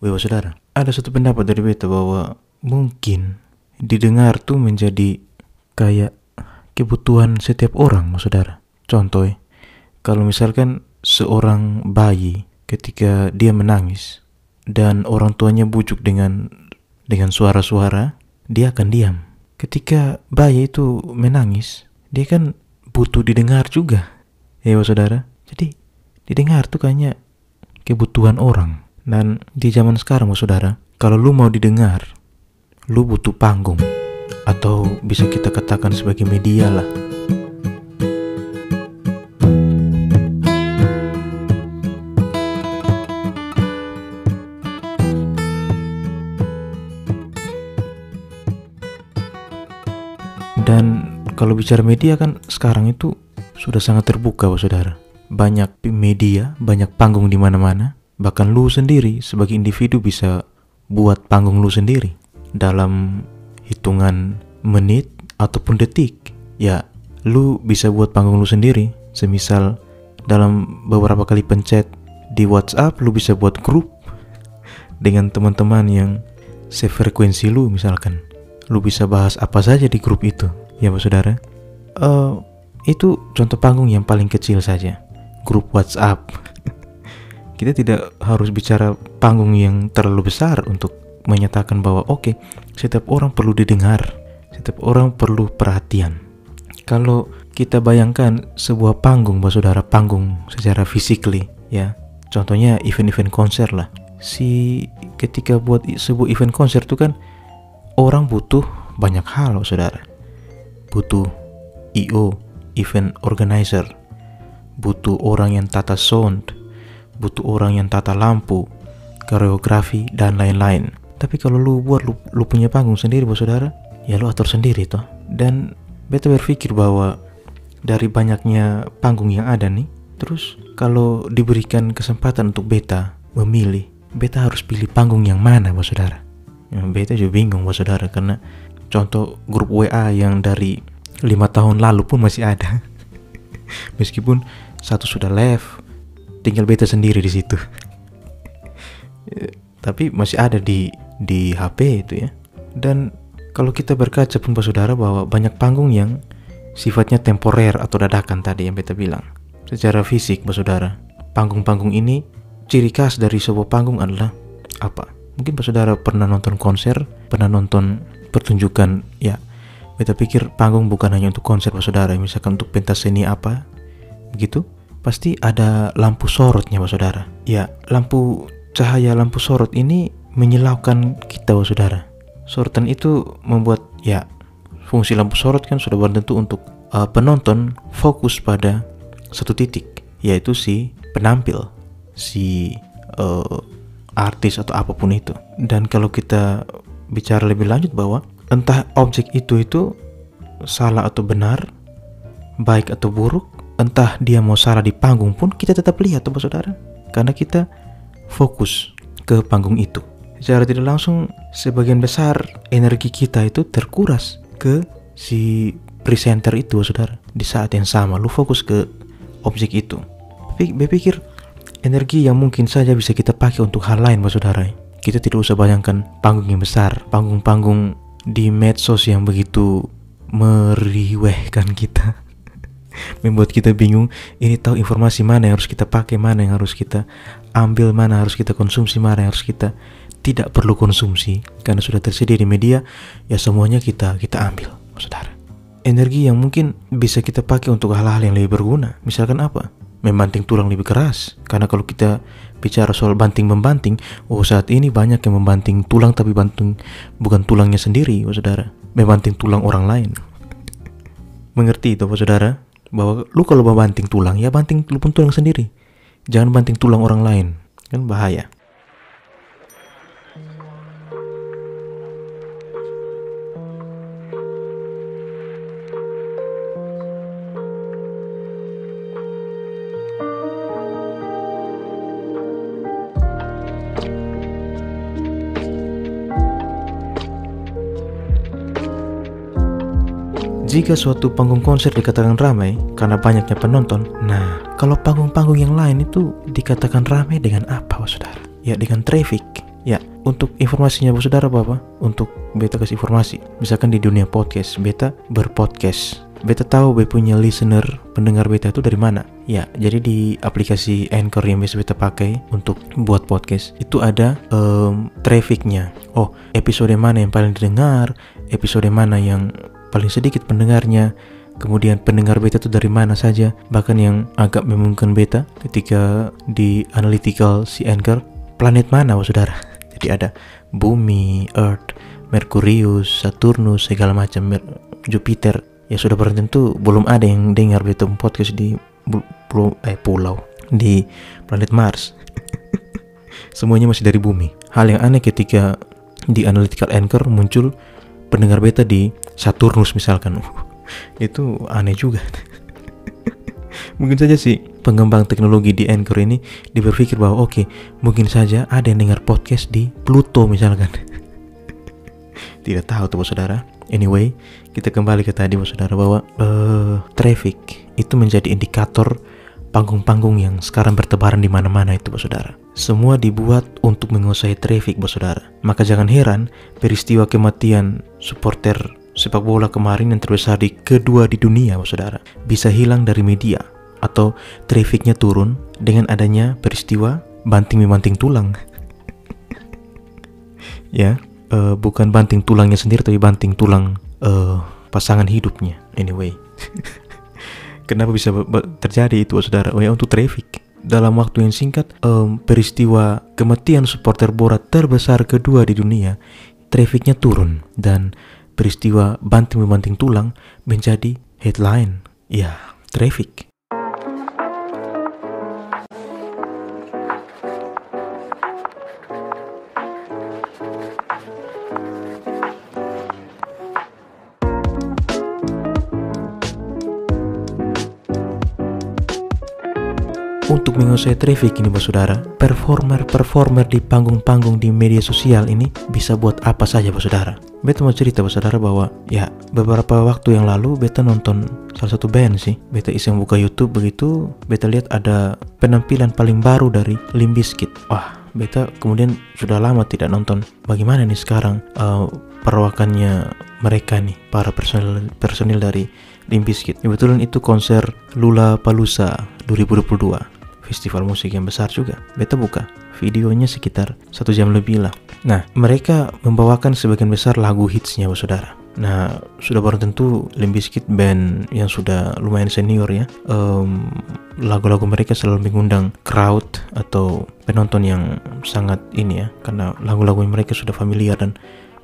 Wah saudara, ada satu pendapat dari beta bahwa mungkin didengar tuh menjadi kayak kebutuhan setiap orang, saudara. Contoh, kalau misalkan seorang bayi ketika dia menangis dan orang tuanya bujuk dengan dengan suara-suara, dia akan diam. Ketika bayi itu menangis, dia kan butuh didengar juga. Ya, saudara. Jadi didengar tuh kayaknya kebutuhan orang. Dan di zaman sekarang, saudara, kalau lu mau didengar, lu butuh panggung. Atau bisa kita katakan sebagai media lah. Dan kalau bicara media kan sekarang itu sudah sangat terbuka, saudara. Banyak media, banyak panggung di mana-mana Bahkan lu sendiri sebagai individu bisa buat panggung lu sendiri dalam hitungan menit ataupun detik. Ya, lu bisa buat panggung lu sendiri. Semisal dalam beberapa kali pencet di WhatsApp, lu bisa buat grup dengan teman-teman yang sefrekuensi lu misalkan. Lu bisa bahas apa saja di grup itu, ya Pak Saudara. Uh, itu contoh panggung yang paling kecil saja, grup WhatsApp kita tidak harus bicara panggung yang terlalu besar untuk menyatakan bahwa oke, okay, setiap orang perlu didengar, setiap orang perlu perhatian. Kalau kita bayangkan sebuah panggung, Mbak Saudara, panggung secara physically, ya. Contohnya event-event konser lah. Si ketika buat sebuah event konser itu kan orang butuh banyak hal, Mbak Saudara. Butuh IO, event organizer. Butuh orang yang tata sound, butuh orang yang tata lampu, koreografi, dan lain-lain. Tapi kalau lu buat lu, lu punya panggung sendiri buat saudara, ya lu atur sendiri toh. Dan beta berpikir bahwa dari banyaknya panggung yang ada nih, terus kalau diberikan kesempatan untuk beta memilih, beta harus pilih panggung yang mana buat saudara. Ya, beta juga bingung buat saudara karena contoh grup WA yang dari lima tahun lalu pun masih ada. Meskipun satu sudah left, tinggal beta sendiri di situ. Tapi masih ada di di HP itu ya. Dan kalau kita berkaca pun pak saudara bahwa banyak panggung yang sifatnya temporer atau dadakan tadi yang beta bilang. Secara fisik pak saudara panggung-panggung ini ciri khas dari sebuah panggung adalah apa? Mungkin pak saudara pernah nonton konser pernah nonton pertunjukan ya. Beta pikir panggung bukan hanya untuk konser pak saudara misalkan untuk pentas seni apa begitu pasti ada lampu sorotnya, Pak Saudara. Ya, lampu cahaya lampu sorot ini menyilaukan kita, Pak Saudara. Sorotan itu membuat ya fungsi lampu sorot kan sudah tentu untuk uh, penonton fokus pada satu titik, yaitu si penampil, si uh, artis atau apa pun itu. Dan kalau kita bicara lebih lanjut bahwa entah objek itu itu salah atau benar, baik atau buruk, entah dia mau salah di panggung pun kita tetap lihat tuh saudara. Karena kita fokus ke panggung itu. Secara tidak langsung sebagian besar energi kita itu terkuras ke si presenter itu saudara. Di saat yang sama lu fokus ke objek itu. Berpikir energi yang mungkin saja bisa kita pakai untuk hal lain saudara. Kita tidak usah bayangkan panggung yang besar panggung-panggung di medsos yang begitu meriwehkan kita membuat kita bingung ini tahu informasi mana yang harus kita pakai mana yang harus kita ambil mana harus kita konsumsi mana yang harus kita tidak perlu konsumsi. Karena sudah tersedia di media ya semuanya kita kita ambil saudara. Energi yang mungkin bisa kita pakai untuk hal-hal yang lebih berguna. Misalkan apa? Membanting tulang lebih keras. Karena kalau kita bicara soal banting membanting oh saat ini banyak yang membanting tulang tapi banting bukan tulangnya sendiri oh saudara. Membanting tulang orang lain. Mengerti itu saudara bahwa lu kalau mau banting tulang ya banting lu pun tulang sendiri. Jangan banting tulang orang lain. Kan bahaya Jika suatu panggung konser dikatakan ramai karena banyaknya penonton, nah kalau panggung-panggung yang lain itu dikatakan ramai dengan apa, saudara? Ya dengan traffic. Ya, untuk informasinya bos saudara apa? Untuk beta kasih informasi. Misalkan di dunia podcast, beta berpodcast. Beta tahu beta punya listener pendengar beta itu dari mana. Ya, jadi di aplikasi Anchor yang biasa beta pakai untuk buat podcast itu ada um, trafficnya. Oh, episode mana yang paling didengar, episode mana yang paling sedikit pendengarnya, kemudian pendengar beta itu dari mana saja? Bahkan yang agak memungkinkan beta ketika di analytical si Anchor planet mana oh saudara? Jadi ada bumi Earth Merkurius Saturnus segala macam Jupiter. Ya sudah barang tentu belum ada yang dengar beta podcast di pulau eh pulau di planet Mars. Semuanya masih dari bumi. Hal yang aneh ketika di analytical anchor muncul pendengar beta di Saturnus misalkan itu aneh juga mungkin saja sih pengembang teknologi di Anchor ini dia berpikir bahwa oke okay, mungkin saja ada yang dengar podcast di Pluto misalkan tidak tahu tuh saudara anyway kita kembali ke tadi saudara bahwa uh, traffic itu menjadi indikator panggung-panggung yang sekarang bertebaran di mana-mana itu, bos saudara. Semua dibuat untuk menguasai traffic, bos saudara. Maka jangan heran peristiwa kematian supporter sepak bola kemarin yang terbesar di kedua di dunia, saudara, bisa hilang dari media atau trafficnya turun dengan adanya peristiwa banting memanting tulang. ya, uh, bukan banting tulangnya sendiri tapi banting tulang uh, pasangan hidupnya. Anyway. Kenapa bisa terjadi itu saudara? Oh ya untuk traffic. Dalam waktu yang singkat, um, peristiwa kematian supporter bola terbesar kedua di dunia, trafficnya turun dan peristiwa banting membanting tulang menjadi headline. Ya, traffic. Untuk menguasai traffic ini bos saudara, performer-performer di panggung-panggung di media sosial ini bisa buat apa saja bos saudara. Beta mau cerita bos saudara bahwa ya beberapa waktu yang lalu beta nonton salah satu band sih. Beta iseng buka YouTube begitu, beta lihat ada penampilan paling baru dari Limp Bizkit. Wah, beta kemudian sudah lama tidak nonton. Bagaimana nih sekarang uh, perawakannya mereka nih para personil personil dari Limp Bizkit. Kebetulan itu konser Lula Palusa 2022 festival musik yang besar juga. Beta buka videonya sekitar satu jam lebih lah. Nah, mereka membawakan sebagian besar lagu hitsnya, saudara. Nah, sudah baru tentu Limp Bizkit band yang sudah lumayan senior ya. Um, lagu-lagu mereka selalu mengundang crowd atau penonton yang sangat ini ya, karena lagu-lagu mereka sudah familiar dan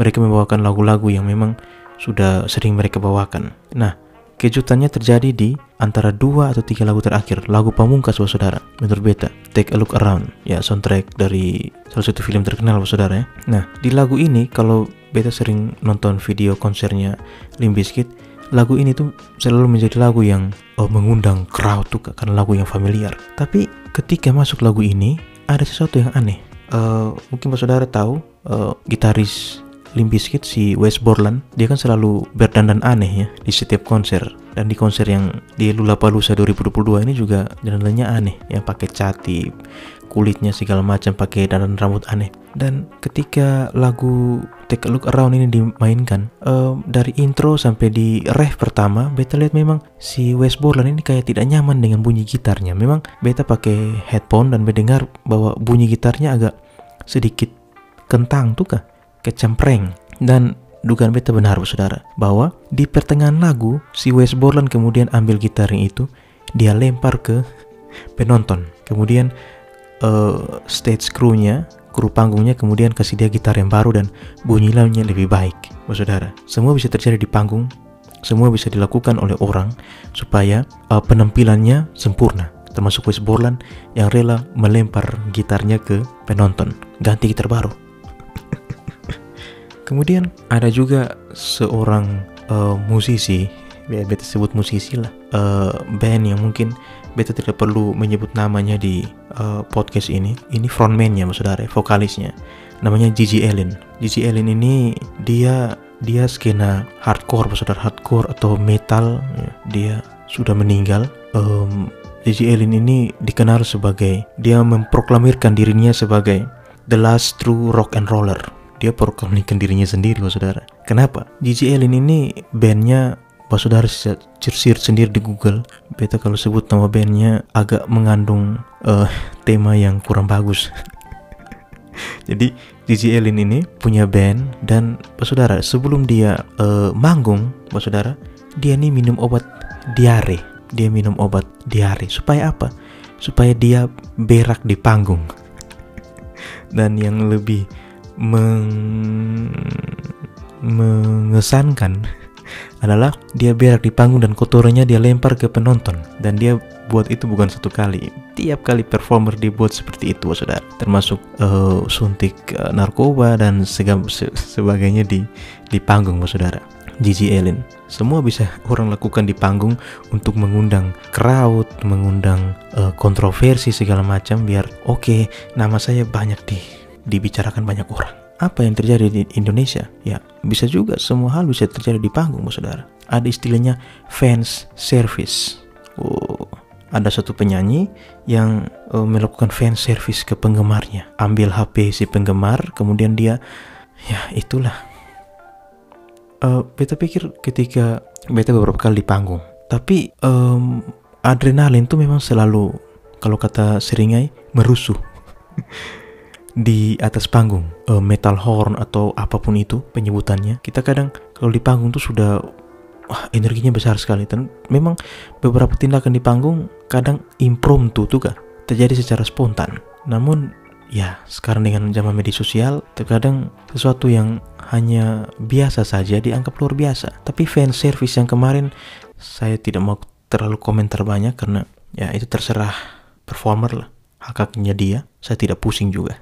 mereka membawakan lagu-lagu yang memang sudah sering mereka bawakan. Nah, Kejutannya terjadi di antara dua atau tiga lagu terakhir, lagu pamungkas saudara, menurut beta, Take a Look Around, ya soundtrack dari salah satu film terkenal saudara ya. Nah, di lagu ini kalau beta sering nonton video konsernya Limp Bizkit, lagu ini tuh selalu menjadi lagu yang oh, mengundang crowd tuh karena lagu yang familiar. Tapi ketika masuk lagu ini, ada sesuatu yang aneh. Uh, mungkin saudara tahu uh, gitaris Limp Bizkit si Wes Borland dia kan selalu berdandan aneh ya di setiap konser. Dan di konser yang di Lollapalooza 2022 ini juga dandanannya aneh. Yang pakai cati kulitnya segala macam pakai dandan rambut aneh. Dan ketika lagu Take a Look Around ini dimainkan um, dari intro sampai di ref pertama beta lihat memang si Wes Borland ini kayak tidak nyaman dengan bunyi gitarnya. Memang beta pakai headphone dan mendengar bahwa bunyi gitarnya agak sedikit kentang tuh kah kecempreng. Dan dugaan beta benar saudara bahwa di pertengahan lagu si Wes Borland kemudian ambil gitarnya itu dia lempar ke penonton. Kemudian uh, stage crew-nya kru panggungnya kemudian kasih dia gitar yang baru dan bunyi lainnya lebih baik saudara. Semua bisa terjadi di panggung semua bisa dilakukan oleh orang supaya uh, penampilannya sempurna. Termasuk Wes Borland yang rela melempar gitarnya ke penonton ganti gitar baru Kemudian ada juga seorang uh, musisi, ya beta sebut musisi lah, uh, band yang mungkin beta tidak perlu menyebut namanya di uh, podcast ini. Ini frontman-nya, saudara, vokalisnya. Namanya Gigi Ellen. Gigi Ellen ini dia dia skena hardcore, saudara, hardcore atau metal. Ya, dia sudah meninggal. Um, Gigi Ellen ini dikenal sebagai dia memproklamirkan dirinya sebagai The Last True Rock and Roller. Dia proklamasikan dirinya sendiri, Pak Saudara. Kenapa? Gigi Allen ini bandnya Pak Saudara search sendiri di Google. Beta kalau sebut nama bandnya agak mengandung uh, tema yang kurang bagus. Jadi Gigi Allen ini punya band dan Pak Saudara sebelum dia uh, manggung, Pak Saudara, dia nih minum obat diare. Dia minum obat diare supaya apa? Supaya dia berak di panggung. dan yang lebih meng mengesankan adalah dia berak di panggung dan kotorannya dia lempar ke penonton. Dan dia buat itu bukan satu kali. Tiap kali performer dibuat seperti itu saudara. Termasuk uh, suntik uh, narkoba dan segala se sebagainya di di panggung saudara. Gigi Allen semua bisa orang lakukan di panggung untuk mengundang crowd mengundang uh, kontroversi segala macam biar oke. Okay, nama saya banyak di dibicarakan banyak orang apa yang terjadi di Indonesia? Ya, bisa juga semua hal bisa terjadi di panggung, saudara. Ada istilahnya fans service. Oh, ada satu penyanyi yang uh, melakukan fans service ke penggemarnya. Ambil HP si penggemar, kemudian dia, ya itulah. Uh, beta pikir ketika beta beberapa kali di panggung, tapi um, adrenalin tuh memang selalu, kalau kata seringai, merusuh. di atas panggung uh, metal horn atau apa pun itu penyebutannya kita kadang kalau di panggung tuh sudah wah, energinya besar sekali. Dan memang beberapa tindakan di panggung kadang impromptu tuh kan terjadi secara spontan. Namun ya sekarang dengan zaman media sosial terkadang sesuatu yang hanya biasa saja dianggap luar biasa. Tapi fan service yang kemarin saya tidak mau terlalu komentar banyak karena ya itu terserah performer lah hak dia. Saya tidak pusing juga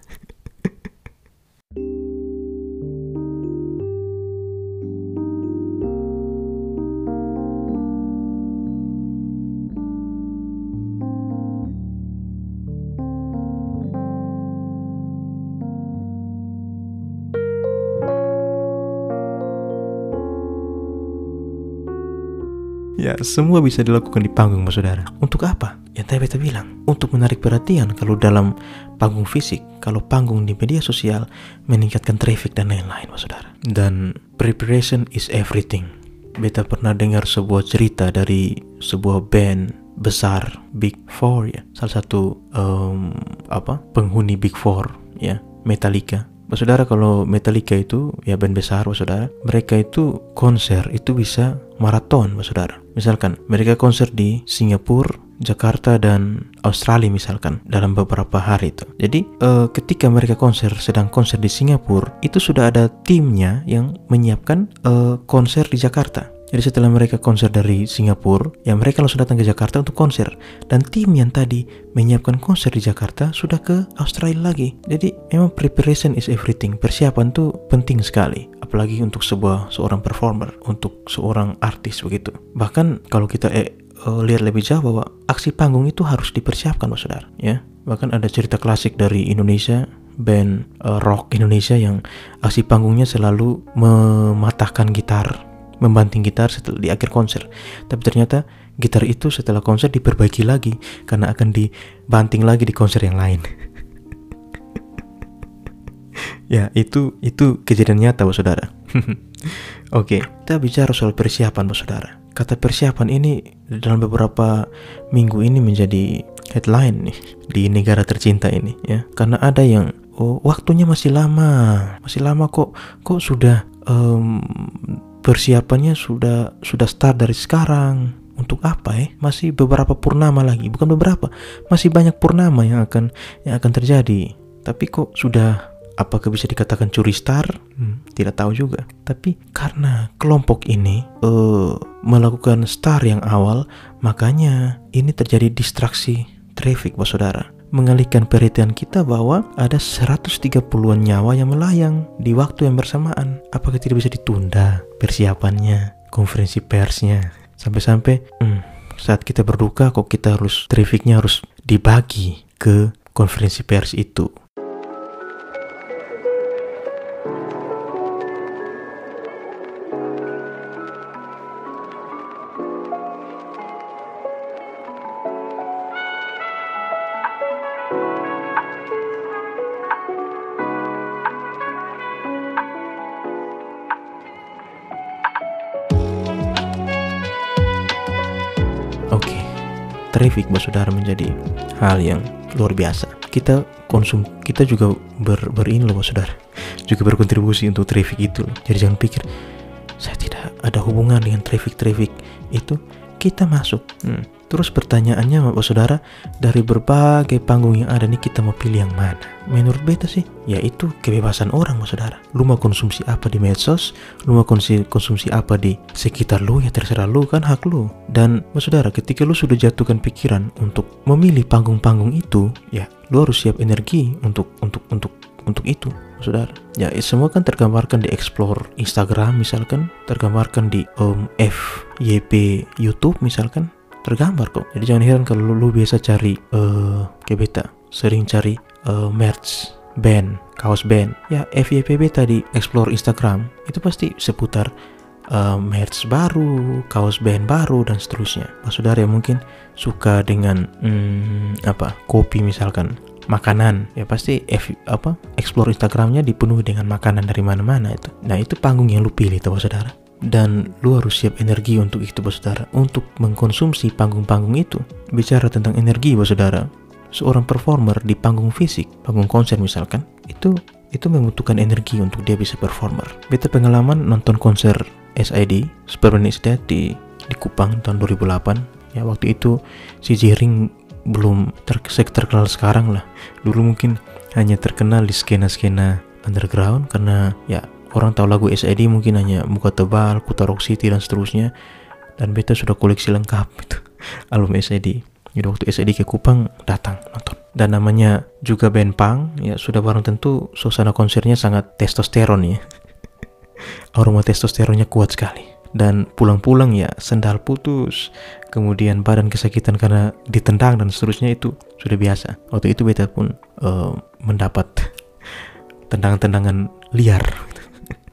Ya, semua bisa dilakukan di panggung, Mas Saudara. Untuk apa? Yang tadi beta bilang, untuk menarik perhatian kalau dalam panggung fisik, kalau panggung di media sosial meningkatkan traffic dan lain-lain, Mas Saudara. Dan preparation is everything. Beta pernah dengar sebuah cerita dari sebuah band besar Big Four ya, salah satu um, apa penghuni Big Four ya, Metallica Saudara kalau Metallica itu ya band besar saudara mereka itu konser itu bisa maraton saudara misalkan mereka konser di Singapura Jakarta dan Australia misalkan dalam beberapa hari itu. Jadi uh, ketika mereka konser sedang konser di Singapura itu sudah ada timnya yang menyiapkan uh, konser di Jakarta. Jadi setelah mereka konser dari Singapura, ya mereka langsung datang ke Jakarta untuk konser. Dan tim yang tadi menyiapkan konser di Jakarta sudah ke Australia lagi. Jadi memang preparation is everything. Persiapan tuh penting sekali. Apalagi untuk sebuah seorang performer, untuk seorang artis begitu. Bahkan kalau kita eh, uh, lihat lebih jauh bahwa aksi panggung itu harus dipersiapkan, Mas Saudara. Ya, bahkan ada cerita klasik dari Indonesia band uh, rock Indonesia yang aksi panggungnya selalu mematahkan gitar membanting gitar setelah di akhir konser. Tapi ternyata gitar itu setelah konser diperbaiki lagi karena akan dibanting lagi di konser yang lain. ya, itu itu kejadian nyata, Bos Saudara. Oke, kita bicara soal persiapan, Bos Saudara. Kata persiapan ini dalam beberapa minggu ini menjadi headline nih di negara tercinta ini ya. Karena ada yang oh waktunya masih lama, masih lama kok kok sudah um, persiapannya sudah sudah start dari sekarang. Untuk apa ya masih beberapa purnama lagi. Bukan beberapa masih banyak purnama yang akan yang akan terjadi. Tapi kok sudah apakah bisa dikatakan curi star hmm, tidak tahu juga. Tapi karena kelompok ini uh, melakukan star yang awal makanya ini terjadi distraksi traffic bos saudara mengalihkan perhatian kita bahwa ada 130-an nyawa yang melayang di waktu yang bersamaan. Apakah tidak bisa ditunda persiapannya, konferensi persnya? Sampai-sampai hmm, saat kita berduka kok kita harus trafficnya harus dibagi ke konferensi pers itu. Traffic bos saudara menjadi hal yang luar biasa. Kita konsum kita juga ber, berin loh saudara. Juga berkontribusi untuk traffic itu jadi jangan pikir saya tidak ada hubungan dengan traffic-traffic itu. Kita masuk hmm. Terus pertanyaannya Bapak Saudara dari berbagai panggung yang ada nih kita mau pilih yang mana? Menurut beta sih yaitu kebebasan orang Bapak Saudara. Lu mau konsumsi apa di medsos? Lu mau konsumsi, apa di sekitar lu? Ya terserah lu kan hak lu. Dan Bapak Saudara ketika lu sudah jatuhkan pikiran untuk memilih panggung-panggung itu ya lu harus siap energi untuk untuk untuk untuk itu saudara. Ya semua kan tergambarkan di explore Instagram misalkan tergambarkan di um, FYP YouTube misalkan tergambar kok. Jadi jangan heran kalau lu, biasa cari uh, sering cari uh, merch band kaos band. Ya FYP beta di explore Instagram itu pasti seputar uh, merch baru, kaos band baru dan seterusnya. Pak saudara yang mungkin suka dengan hmm, apa kopi misalkan makanan ya pasti F, apa explore Instagramnya dipenuhi dengan makanan dari mana-mana itu. Nah itu panggung yang lu pilih tuh saudara dan lu harus siap energi untuk itu bos saudara. Untuk mengkonsumsi panggung-panggung itu bicara tentang energi bos saudara. Seorang performer di panggung fisik panggung konser misalkan itu itu membutuhkan energi untuk dia bisa performer. Beta pengalaman nonton konser SID Superman is Dead di di Kupang tahun 2008 ya waktu itu si Jiring belum ter terkenal sekarang lah. Dulu mungkin hanya terkenal di skena-skena underground karena ya orang tahu lagu SID mungkin hanya Muka Tebal, Kuta Rock City dan seterusnya. Dan beta sudah koleksi lengkap itu album SID jadi waktu SID ke Kupang datang nonton. Dan namanya juga band punk ya sudah barang tentu suasana konsernya sangat testosteron ya. Aroma testosteronnya kuat sekali. Dan pulang-pulang ya sendal putus kemudian badan kesakitan karena ditendang dan seterusnya itu sudah biasa. Waktu itu beta pun uh, mendapat tendangan-tendangan liar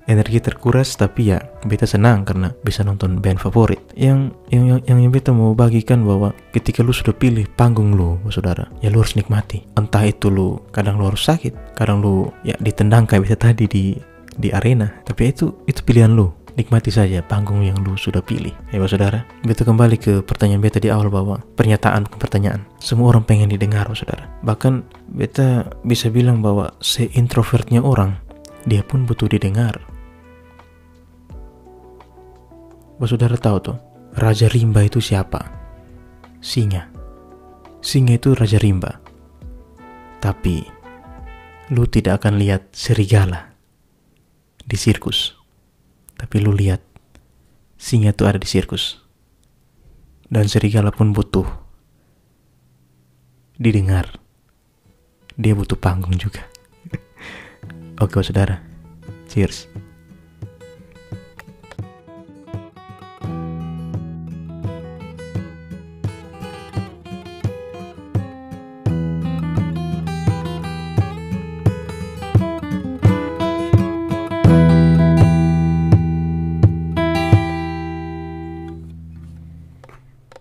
energi terkuras tapi ya beta senang karena bisa nonton band favorit yang yang yang, yang beta mau bagikan bahwa ketika lu sudah pilih panggung lu saudara ya lu harus nikmati entah itu lu kadang lu harus sakit kadang lu ya ditendang kayak bisa tadi di di arena tapi itu itu pilihan lu nikmati saja panggung yang lu sudah pilih. Ya Pak Saudara, beta kembali ke pertanyaan beta di awal bahwa pernyataan bukan pertanyaan. Semua orang pengen didengar, Pak Saudara. Bahkan beta bisa bilang bahwa seintrovertnya orang, dia pun butuh didengar. Pak Saudara tahu tuh, Raja Rimba itu siapa? Singa. Singa itu Raja Rimba. Tapi, lu tidak akan lihat serigala di sirkus. Tapi lu lihat, singa tuh ada di sirkus. Dan serigala pun butuh didengar. Dia butuh panggung juga. Oke, saudara. Cheers.